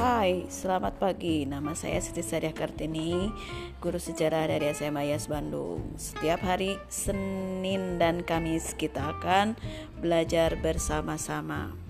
Hai, selamat pagi. Nama saya Siti Sariah Kartini, guru sejarah dari SMA Yas Bandung. Setiap hari Senin dan Kamis kita akan belajar bersama-sama.